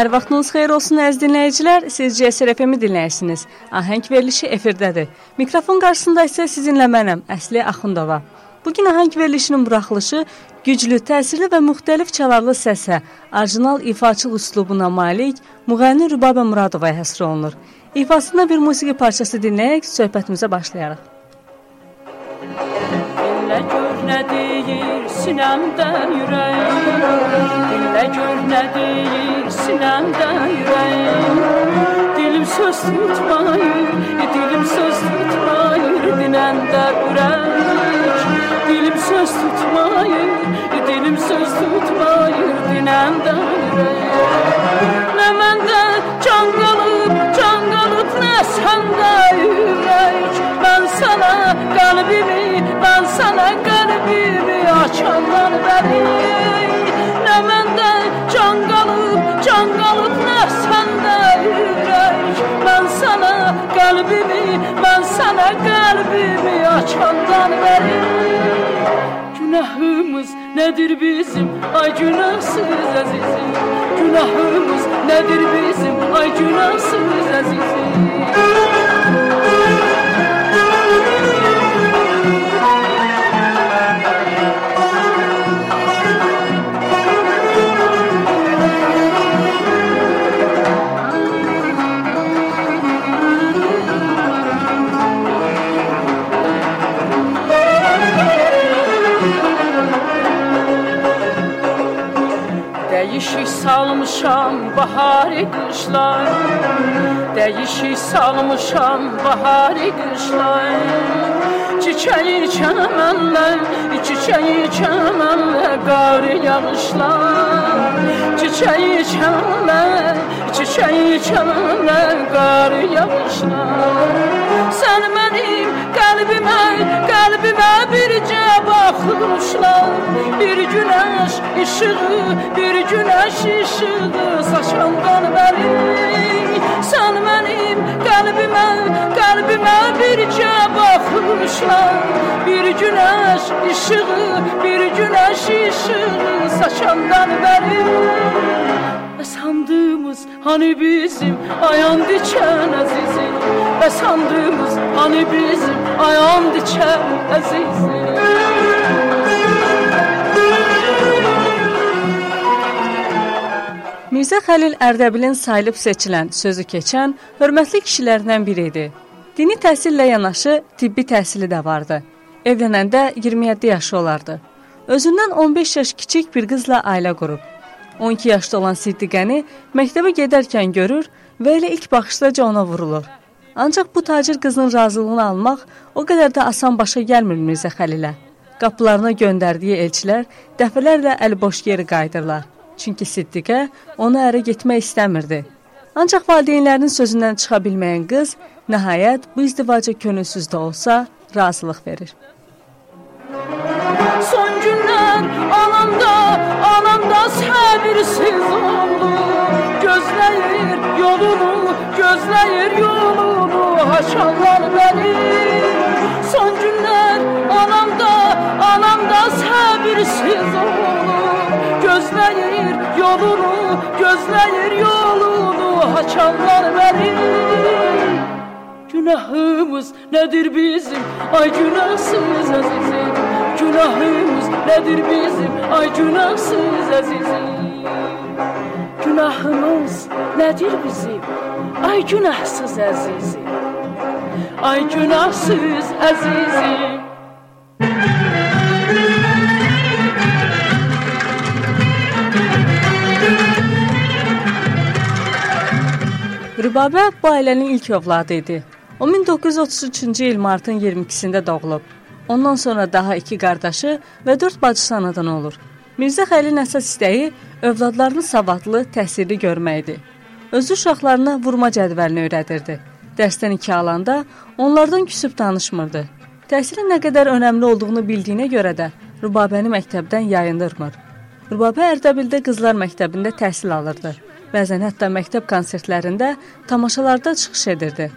Hər vaxtınız xeyir olsun əziz dinləyicilər. Siz CSR FM-i dinləyirsiniz. Ahəng verilişi efirdədir. Mikrofon qarşısında isə sizinlə mənəm, Əsli Axundova. Bu gün ahəng verilişinin buraxılışı güclü, təsirli və müxtəlif çalarlı səsə, orijinal ifaçılıq üslubuna malik müğənni Rübabə Muradovaya həsr olunur. İfasında bir musiqi parçası dinləyərək söhbətimizə başlayarıq. Dinlə gör nə deyir sinəmdə ürəyim Dinlə gör nə deyir sinəmdə ürəyim Dilim söz tutmayır, dilim söz tutmayır Dinəndə ürək Dilim söz tutmayır, dilim söz tutmayır Dinəndə ürək Nə məndə can qalıb, can qalıb, nə səndə ürək Mən sana qəlbimi, mən sana qəlbimi açandan bəri Nə məndə can qalıb, can qalıb nə səndə ürək Mən sana qəlbimi, mən sana qəlbimi açandan bəri Günahımız nedir bizim, ay günahsız əzizim Günahımız nedir bizim, ay günahsız əzizim Dəyişik salmışam bahari qışlar. Dəyişik salmışam bahari qışlar. Çiçəyi çəmənlər, çiçəyi çəmənlər Qar yağışlar. Çiçəyi çəmənlər, çiçəyi çəmənlər Qar yağışlar. Sən mənim kalbime, kalbime birce bakmışlar Bir güneş ışığı, bir güneş ışığı. Saçmandan benim Sen benim kalbime, kalbime bir birce bakmışlar Bir güneş ışığı, bir güneş ışığı. Saçandan benim Sandığımız hani bizim ayan diken azizim. Və sandığımız hani bizim ayan dikən əzizim Mirzə Xəlil Ərdəbilin sayılıb seçilən, sözü keçən hörmətli kişilərdən biri idi. Dini təhsillə yanaşı tibbi təhsili də vardı. Evlənəndə 27 yaşı olardı. Özündən 15 yaş kiçik bir qızla ailə qurub. 12 yaşda olan Siddiqəni məktəbə gedərkən görür və elə ilk baxışdaca ona vurulur. Ancaq bu tacir qızın razılığını almaq o qədər də asan başa gəlmir Mirzə Xəlilə. Qapılarına göndərdiyi elçilər dəfələrlə əliboş geri qayıdırlar. Çünki Siddiqə ona ərə getmək istəmirdi. Ancaq valideynlərinin sözündən çıxa bilməyən qız nəhayət bu izdivaca könülsüz də olsa razılıq verir. Son günlər anamda, anamda səbirsiz oldu Gözləyir yolunu, gözləyir yolunu Haşallar bəni Son günlər anamda, anamda səbirsiz oldu Gözləyir yolunu, gözləyir yolunu Haçanlar bəni Günahımız nedir bizim, ay günahsız əzizim Günahımız nedir bizim, ay günahsız əzizim Günahımız nedir bizim, ay günahsız əzizim Ay günahsız əzizim Rübabə bu ailənin ilk övladı idi. O 1933-cü il martın 22-sində doğulub. Ondan sonra daha iki qardaşı və 4 bacısı anadan olur. Mirzə Xəlilin əsas istəyi övladlarını savadlı, təhsilli görməkdir. Özü uşaqlarına vurma cədvəlini öyrədirdi. Dərsdən iki alanda onlardan küsüb danışmırdı. Təhsilin nə qədər önəmli olduğunu bildiyinə görə də Rübabəni məktəbdən yayındırmır. Rübabə Ərdəbildə qızlar məktəbində təhsil alırdı. Bəzən hətta məktəb konsertlərində, tamaşalarda çıxış edirdi.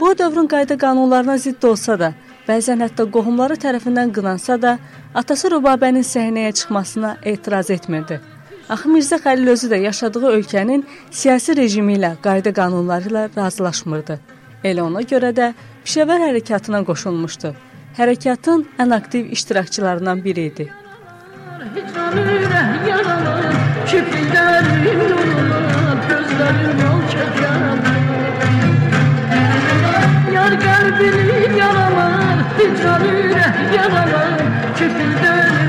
Bu dövrün qayda qanunlarına zidd olsa da, bəzən hətta qohumları tərəfindən qınansa da, atası Rubabənin səhnəyə çıxmasına etiraz etmirdi. Axı Mirzə Xəlil özü də yaşadığı ölkənin siyasi rejimi ilə, qayda qanunları ilə razılaşmırdı. Elə ona görə də Pişəvər hərəkatına qoşulmuşdu. Hərəkatın ən aktiv iştirakçılarından biri idi. Hicran ürək yaralar, kipriklərim yorulur, gözlərim yol çəkər. Yar qəlbini yaralar, hicran ürək yaralar, kipriklərim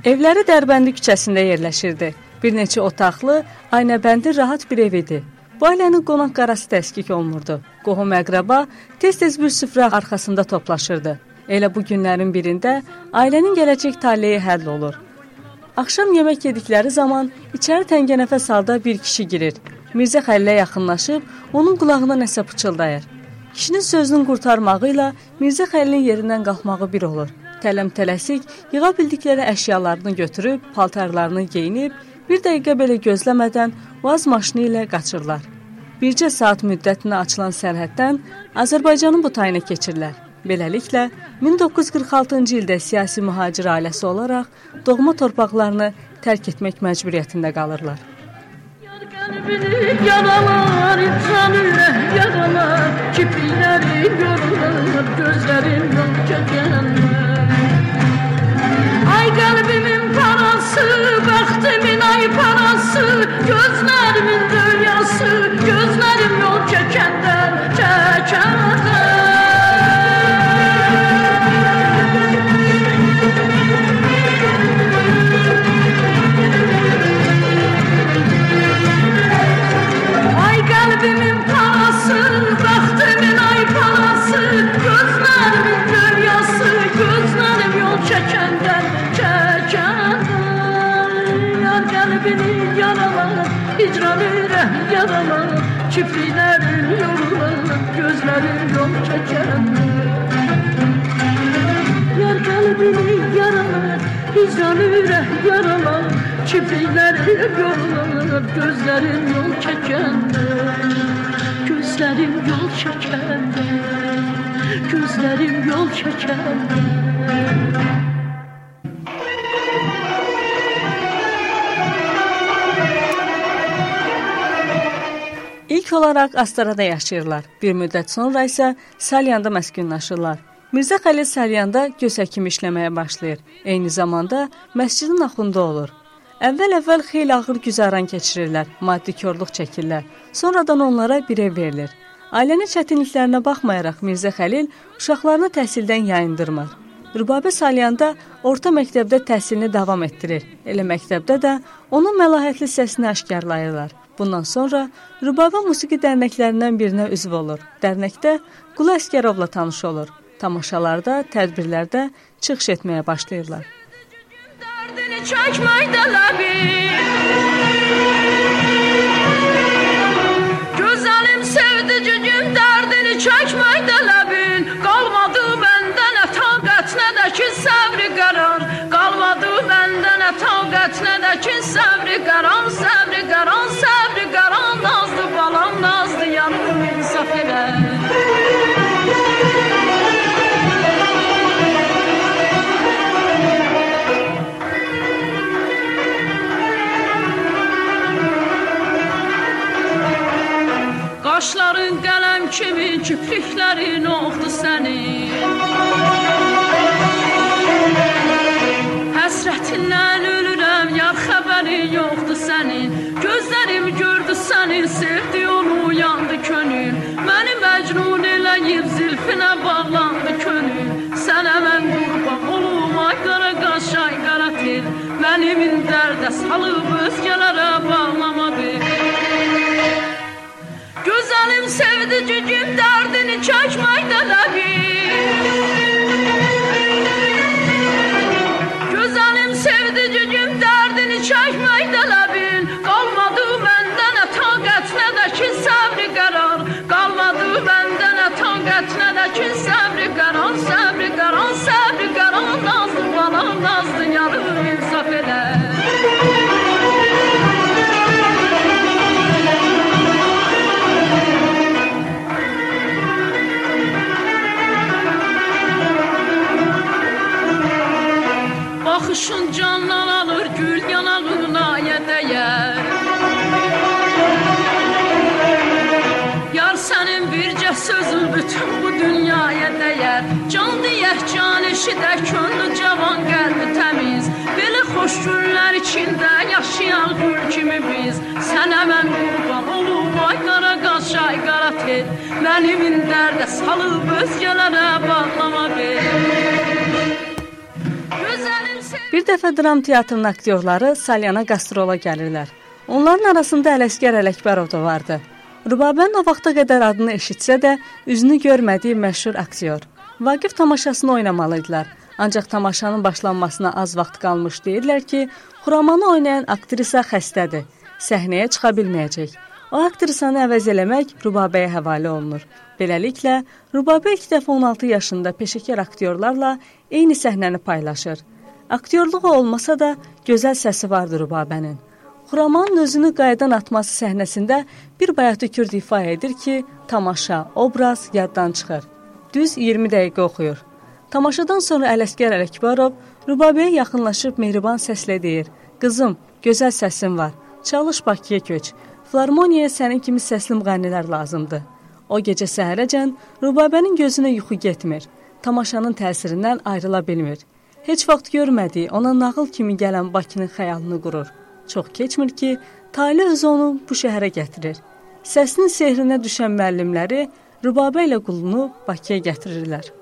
Evləri Dərbəndi küçəsində yerləşirdi. Bir neçə otaqlı, aynəbəndi rahat bir ev idi. Bu ailənin qonaq qarası təskik olunurdu. Qohum əqrəba tez-tez bir süfrə arxasında toplaşırdı. Elə bu günlərin birində ailənin gələcək taleyi həll olur. Axşam yemək yedikləri zaman içəri təngənəfəs halda bir kişi girir. Mirzə Xəlilə yaxınlaşıb onun qulağına nəsə pıçıldayır. Kişinin sözünün qurtarmağı ilə Mirzə Xəlilin yerindən qalxmağı bir olur. Tələm-tələsik yığa bildikləri əşyalarını götürüb, paltarlarını geyinib, bir dəqiqə belə gözləmədən vaz maşını ilə qaçırlar. Bircə saat müddətinə açılan sərhəddən Azərbaycanın bu tayına keçirlər. Beləliklə 1946-cı ildə siyasi mühacir ailəsi olaraq doğma torpaqlarını tərk etmək məcburiyyətində qalırlar. Qəlbini yaralar, ürək yaralar, kiprikləri görünür, gözlərim yol çəkənlər. Gözlərim yol çəkəndə. Yar qəlbini yaralar, hicran ürək yaralar, kipriklərim yorular, gözlərim yol çəkəndə. Gözlərim yol çəkəndə, gözlərim yol çəkəndə. İlk olaraq Astarada yaşayırlar. Bir müddət sonra isə Salyanda məskunlaşırlar. Mirzə Xəlil Salyanda göz həkimi işləməyə başlayır. Eyni zamanda məscidin axundu olur. Əvvəl-əvvəl xeyli ağır güzaran keçirirlər, maddi korluq çəkirlər. Sonradan onlara bir ev verilir. Ailənin çətinliklərinə baxmayaraq Mirzə Xəlil uşaqlarını təhsildən yayındırmır. Rübabə Salyanda orta məktəbdə təhsilini davam etdirir. Elə məktəbdə də onun məlahətli səsini aşkarlayırlar. Bundan sonra Rübabə musiqi dərnəklərindən birinə üzv olur. Dərnəkdə Qulu Əskərovla tanış olur. Tamaşalarda, tədbirlərdə çıxış etməyə başlayırlar. Dərdini çəkməkdə ləbim Gözəlim sevdicim dərdini çəkməkdə ləbin Qalmadı məndə nə taqət, nə də ki səbri qərar Qalmadı məndə nə taqət, nə də ki Səbri qərar, kipriklərin oxdu sənin Həsrətindən ölürəm, yar xəbərin yoxdur sənin. Gözlərim gördü sənin, sevdi onu yandı könül. Məni məcnun eləyib zilfinə bağlandı könül. Sənə mən qurban olum, ay qara qaş, ay qara tel Mənim dərdə salıb özgələrə bağlama Gözəlim sevdicim dərdini çəkməkdə ləbim Baxışın candan alır gül yanağına yədəyər Yar sənin bircə sözün bütün bu dünyaya dəyər. Can deyək can eşidək könlü cavan qəlbi təmiz. Belə xoş günlər içində yaşayan gül kimi biz. Sənə mən qurban olum ay qara qaş ay qara tel Mənim dərdə salıb özgələrə bağlama bil Bir dəfə dram teatrının aktyorları Salyana qastrol'a gəlirlər. Onların arasında Ələsgər Ələkbərov da vardı. Rubabənin o vaxta qədər adını eşitsə də, üzünü görmədiyi məşhur aktyor. Vaqif tamaşasını oynamalıdılar. Ancaq tamaşanın başlanmasına az vaxt qalmış deyirlər ki, Xuramanı oynayan aktrisa xəstədir. Səhnəyə çıxa bilməyəcək. O aktrisanı əvəz eləmək Rubabəyə həvalə olunur. Beləliklə, Rubabə ilk dəfə 16 yaşında peşəkar aktyorlarla eyni səhnəni paylaşır. Aktyorluğu olmasa da gözəl səsi vardı Rubabənin. Xuramanın özünü qaydan atması səhnəsində bir bayatükür ifa edir ki, tamaşa, obraz yaddan çıxır. Düz 20 dəqiqə oxuyur. Tamaşadan sonra Ələsgər Ələkbarov Rubabəyə yaxınlaşıb mehriban səslə deyir: "Qızım, gözəl səsin var. Çalış Bakıya köç. Filarmoniyaya sənin kimi səsli müğənnilər lazımdır." O gecə səhərəcən Rubabənin gözünə yuxu getmir. Tamaşanın təsirindən ayrıla bilmir. Heç vaxt görmədiyi, ona nağıl kimi gələn Bakının xəyalını qurur. Çox keçmir ki, Tale özü onu bu şəhərə gətirir. Səsinin sehrinə düşən müəllimləri Rübabə ilə qulunu Bakıya gətirirlər.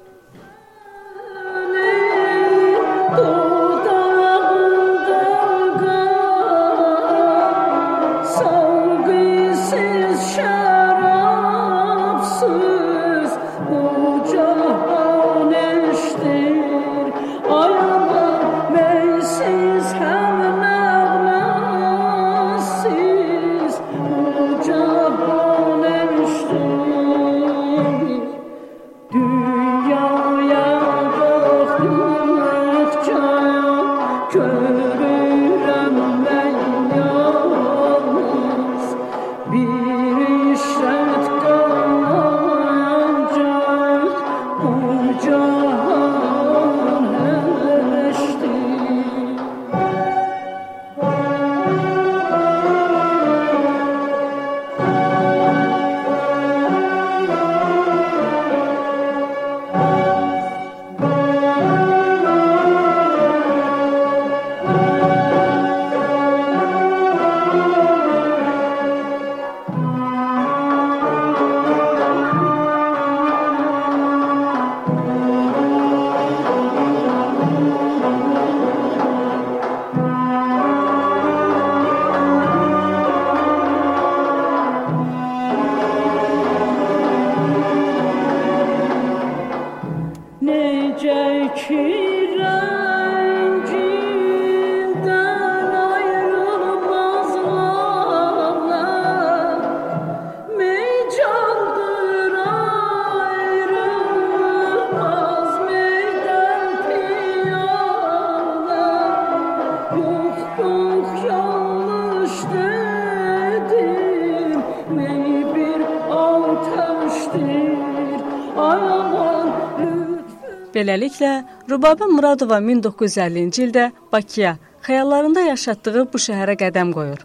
Beləliklə, Rubabə Muradova 1950-ci ildə Bakıya, xəyallarında yaşatdığı bu şəhərə qədəm qoyur.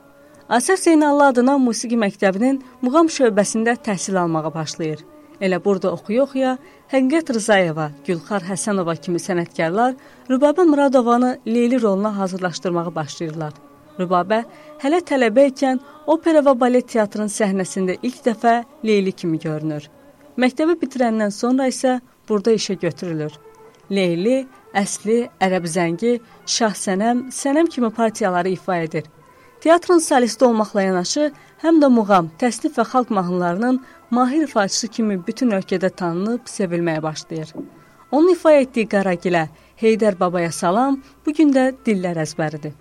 Asər Zeynallı adına musiqi məktəbinin muğam şöbəsində təhsil almağa başlayır. Elə burada oxuya-oxuya Həqiqət Rzayeva, Gülxar Həsənova kimi sənətkarlar Rübabə Muradovanı Leyli roluna hazırlaşdırmağa başlayırlar. Rübabə hələ tələbə ikən opera və balet teatrının səhnəsində ilk dəfə Leyli kimi görünür. Məktəbi bitirəndən sonra isə burada işə götürülür. Leyli, Əsli, Ərəb Zəngi, Şah Sənəm, Sənəm kimi partiyaları ifa edir. Teatrın solisti olmaqla yanaşı, həm də muğam, təsnif və xalq mahnılarının mahir ifaçısı kimi bütün ölkədə tanınıb, sevilməyə başlayır. Onun ifa etdiyi Qaragilə, Heydər Babaya salam bu gün də dillər əzbəridir.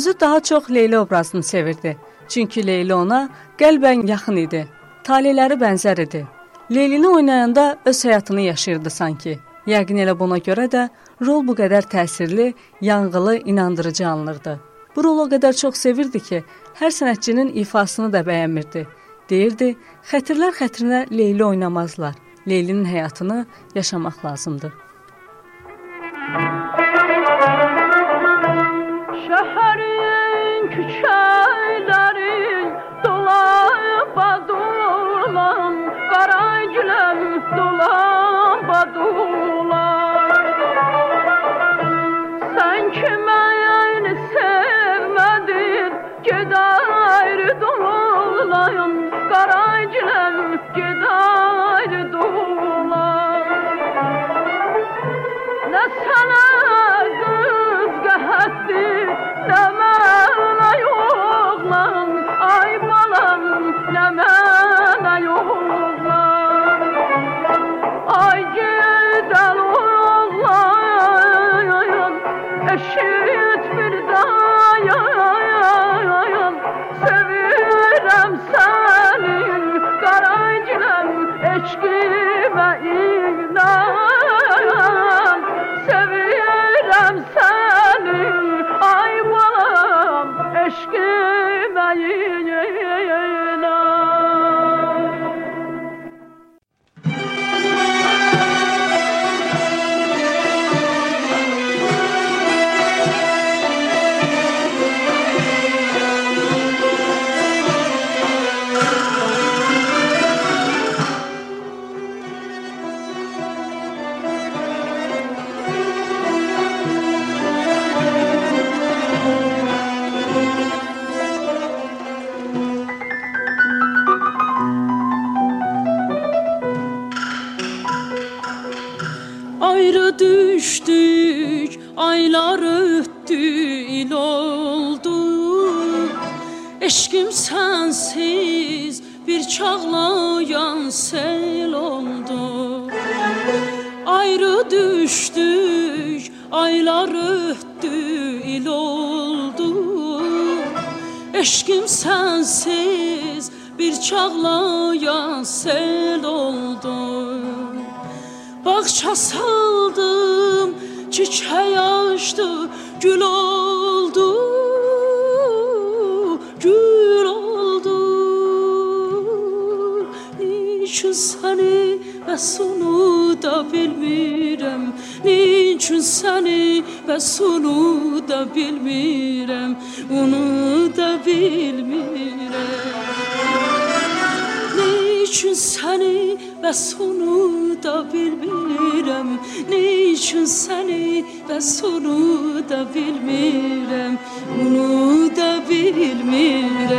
Özü daha çox Leyli obrazını sevirdi. Çünki Leyli ona qəlbən yaxın idi. Taleləri bənzər idi. Leylini oynayanda öz həyatını yaşayırdı sanki. Yəqin elə buna görə də rol bu qədər təsirli, yanğılı, inandırıcı alınırdı. Bu rolu o qədər çox sevirdi ki, hər sənətçinin ifasını da bəyənmirdi. Deyirdi, xətirlər xətrinə Leyli oynamazlar. Leylinin həyatını yaşamaq lazımdır. Aylar küçələrin dolaba dolan, qara güləm dolaba dolan. Sən ki məni sevmədin, gedər dolan, qara güləm gedər. Eşkim sensiz bir çağlayan sel oldu Bağça saldım, çiçeği açtı, gül oldu Gül oldu. Niçin seni ve sonu da bilmirəm Niçin səni və sonu da bilmirəm Onu da bilmirəm Niçin səni və sonu da bilmirəm Niçin səni və sonu da bilmirəm Onu da bilmirəm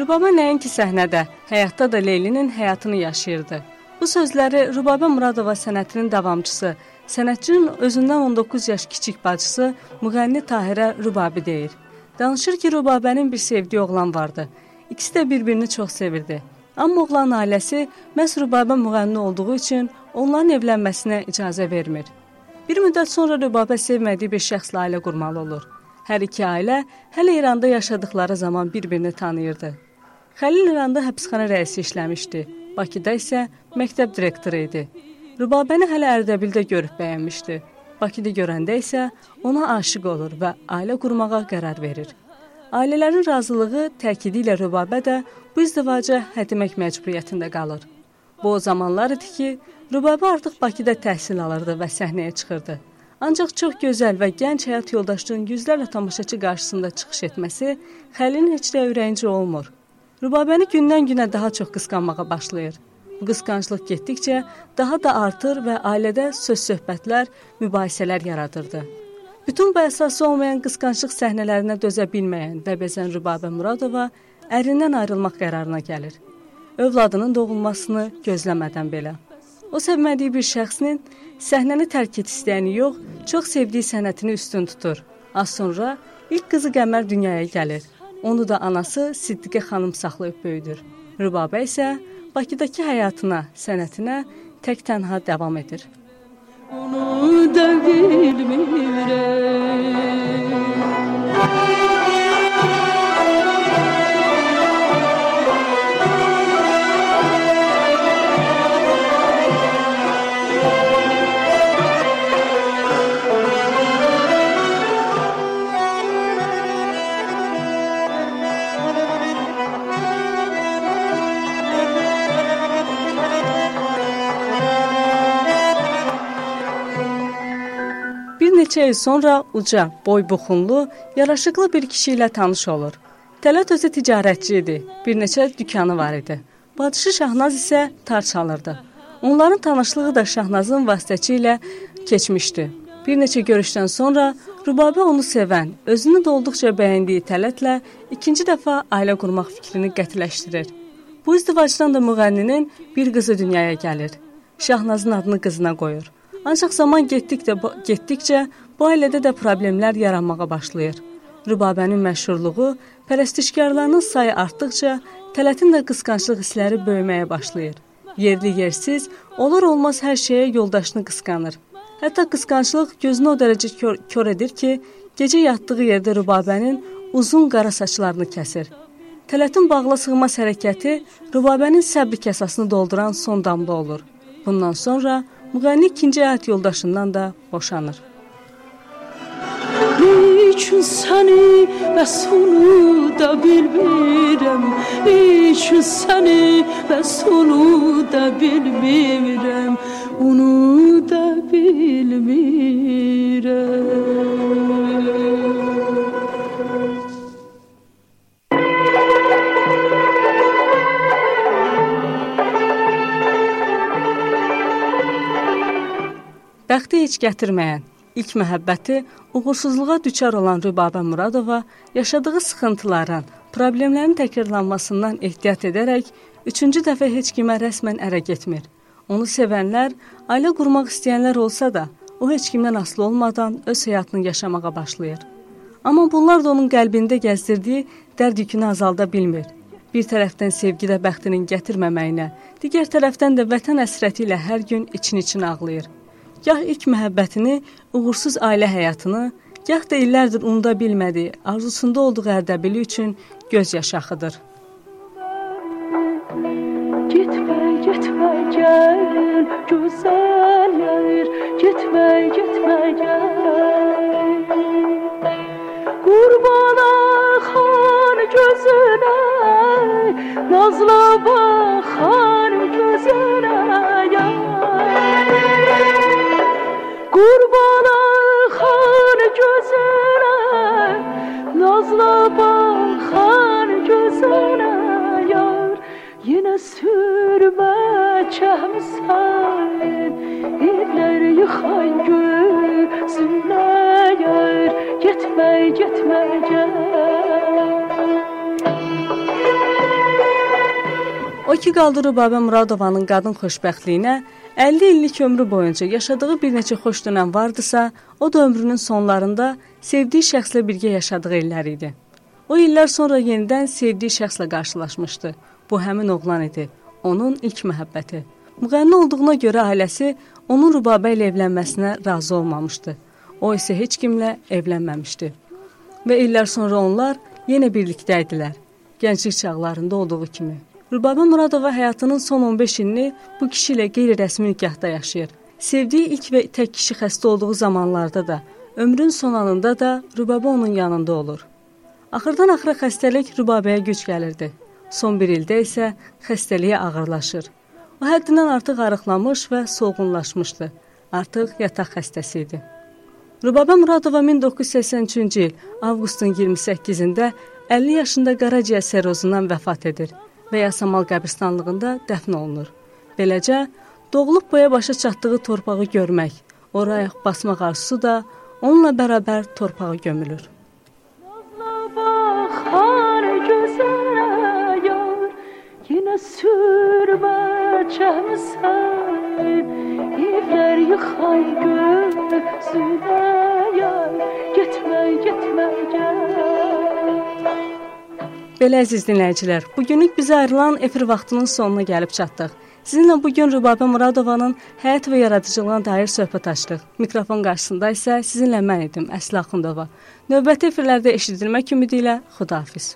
Rübabə nəinki səhnədə, həyatda da Leylinin həyatını yaşayırdı. Bu sözləri Rübabə Muradova sənətinin davamçısı, sənətçinin özündən 19 yaş kiçik bacısı müğənni Tahirə Rübabi deyir. Danışır ki, Rübabənin bir sevdiyi oğlan vardı. İkisi də bir-birini çox sevirdi. Amma oğlan ailəsi məhz Rübabə müğənni olduğu üçün onların evlənməsinə icazə vermir. Bir müddət sonra Rübabə sevmədiyi bir şəxslə ailə qurmalı olur. Hər iki ailə hələ İranda yaşadıkları zaman bir-birini tanıyırdı. Xəlil İranda həbsxana rəisi işləmişdi. Bakıda isə məktəb direktoru idi. Rübabəni hələ Ərdəbildə görüb bəyənmişdi. Bakıda görəndə isə ona aşiq olur və ailə qurmağa qərar verir. Ailələrin razılığı təkidi ilə Rübabə də bu izdivaca hədmək məcburiyyətində qalır. Bu o zamanlar idi ki, Rübabə artıq Bakıda təhsil alırdı və səhnəyə çıxırdı. Ancaq çox gözəl və gənc həyat yoldaşının yüzlərlə tamaşaçı qarşısında çıxış etməsi Xəlilin heç də ürəyincə olmur. Rübabəni gündən-günə daha çox qısqanmağa başlayır. Bu qısqanclıq getdikcə daha da artır və ailədə söz-söhbətlər, mübahisələr yaradırdı. Bütün bu əsası olmayan qısqanclıq səhnələrinə dözə bilməyən və bezən Rübabə Muradova ərindən ayrılmaq qərarına gəlir. Övladının doğulmasını gözləmədən belə. O sevmədiyi bir şəxsin səhnəni tərk et istəyəni yox, çox sevdiyi sənətini üstün tutur. Az sonra ilk qızı Qəmər dünyaya gəlir. Onu da anası Siddiqə xanım saxlayıb böyüdür. Rübabə isə Bakıdakı həyatına, sənətinə tək-tənha davam edir. Onu da bilmirəm. Neçə il sonra uca, boybuxunlu, yaraşıqlı bir kişi ilə tanış olur. Tələt özü ticarətçi idi. Bir neçə dükanı var idi. Bacısı Şahnaz isə tar çalırdı. Onların tanışlığı da Şahnazın vasitəçi ilə keçmişdi. Bir neçə görüşdən sonra Rübabə onu sevən, özünü də olduqca bəyəndiyi Tələtlə ikinci dəfə ailə qurmaq fikrini qətiləşdirir. Bu izdivacdan da müğənninin bir qızı dünyaya gəlir. Şahnazın adını qızına qoyur. Ancaq zaman getdikcə getdikcə bu ailədə də problemlər yaranmağa başlayır. Rübabənin məşhurluğu, pərəstişkarlarının sayı artdıqca Tələtin də qısqanclıq hissləri böyüməyə başlayır. Yerli yersiz, olur olmaz hər şeyə yoldaşını qısqanır. Hətta qısqanclıq gözünü o dərəcə kör, kör edir ki, gecə yatdığı yerdə Rübabənin uzun qara saçlarını kəsir. Tələtin bağla sığmaz hərəkəti Rübabənin səbr kasasını dolduran son damla olur. Bundan sonra Müğənni ikinci həyat yoldaşından da boşanır. Niçin səni və sonu da bilmirəm Niçin səni və sonu da bilmirəm Onu da bilmirəm Bəxti heç gətirməyən, ilk məhəbbəti uğursuzluğa düçar olan Rübabə Muradova yaşadığı sıxıntıların, problemlərin təkrarlanmasından ehtiyat edərək üçüncü dəfə heç kimə rəsmən ərə getmir. Onu sevənlər, ailə qurmaq istəyənlər olsa da, o heç kimdən asılı olmadan öz həyatını yaşamağa başlayır. Amma bunlar da onun qəlbində gəzdirdiyi dərd yükünü azalda bilmir. Bir tərəfdən sevgidə bəxtinin gətirməməyinə, digər tərəfdən də vətən həsrəti ilə hər gün için-için ağlayır. Gah ilk məhəbbətini, uğursuz ailə həyatını, gah da illərdir unuda bilmədiyi, arzusunda olduğu ərdəbili üçün göz yaşı axıdır. gitme gel güzel yer Gitme gitme gel Kurban akan gözüne Nazla bakan gözüne Kurban akan gözüne Nazla bakan gözüne yar Yine sürme çəmsən İllər yıxan gözünə yar Getmə, getmə, gəl O ki qaldı Rübabə Muradovanın qadın xoşbəxtliyinə 50 illik ömrü boyunca yaşadığı bir neçə xoş dönəm vardısa, o da ömrünün sonlarında sevdiyi şəxslə birgə yaşadığı illər idi. O illər sonra yenidən sevdiyi şəxslə qarşılaşmışdı. Bu həmin oğlan idi onun ilk məhəbbəti. Müğənni olduğuna görə ailəsi onun Rübabə ilə evlənməsinə razı olmamışdı. O isə heç kimlə evlənməmişdi. Və illər sonra onlar yenə birlikdə idilər. Gənclik çağlarında olduğu kimi. Rübabə Muradova həyatının son 15 ilini bu kişi ilə qeyri-rəsmi nikahda yaşayır. Sevdiyi ilk və tək kişi xəstə olduğu zamanlarda da, ömrün son anında da Rübabə onun yanında olur. Axırdan axıra xəstəlik Rübabəyə güc gəlirdi. Son bir ildə isə xəstəliyi ağırlaşır. O həddindən artıq arıqlamış və solğunlaşmışdı. Artıq yataq xəstəsi idi. Rübabə Muradova 1983-cü il avqustun 28-də 50 yaşında qaraciyər serozundan vəfat edir və Yasamal qəbirstanlığında dəfn olunur. Beləcə, doğulub boya başa çatdığı torpağı görmək, oraya basmaq arzusu da onunla bərabər torpağa gömülür. sürme çemsen İvler yıkay gözüne Belə əziz dinləyicilər, bugünlük bizə ayrılan efir vaxtının sonuna gəlib çatdıq. Sizinlə bu gün Rübabə Muradovanın həyat və yaradıcılığına dair söhbət açdıq. Mikrofon qarşısında isə sizinlə mən idim, Əsli Axundova. Növbəti efirlərdə eşidilmək ümidi ilə xudahafiz.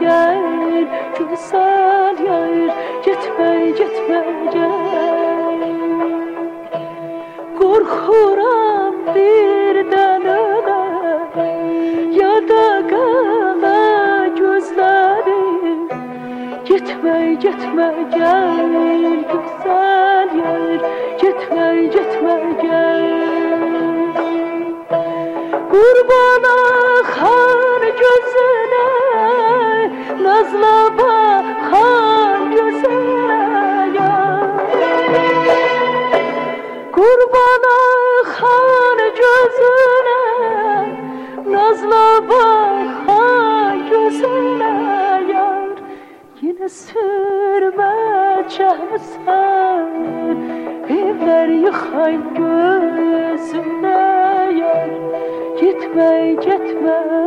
Gel Güzel yer Gitme gitme gel. Korkuram birden öle Ya da kala gözleri Gitme gitme gel Güzel yer Gitme gitme gel. Kurban Nazla bakar gözüne ya. Kurban akar gözüne Nazla bakar gözüne yar Yine sürme çemsen Evler yıkan gözüne yar Gitme gitme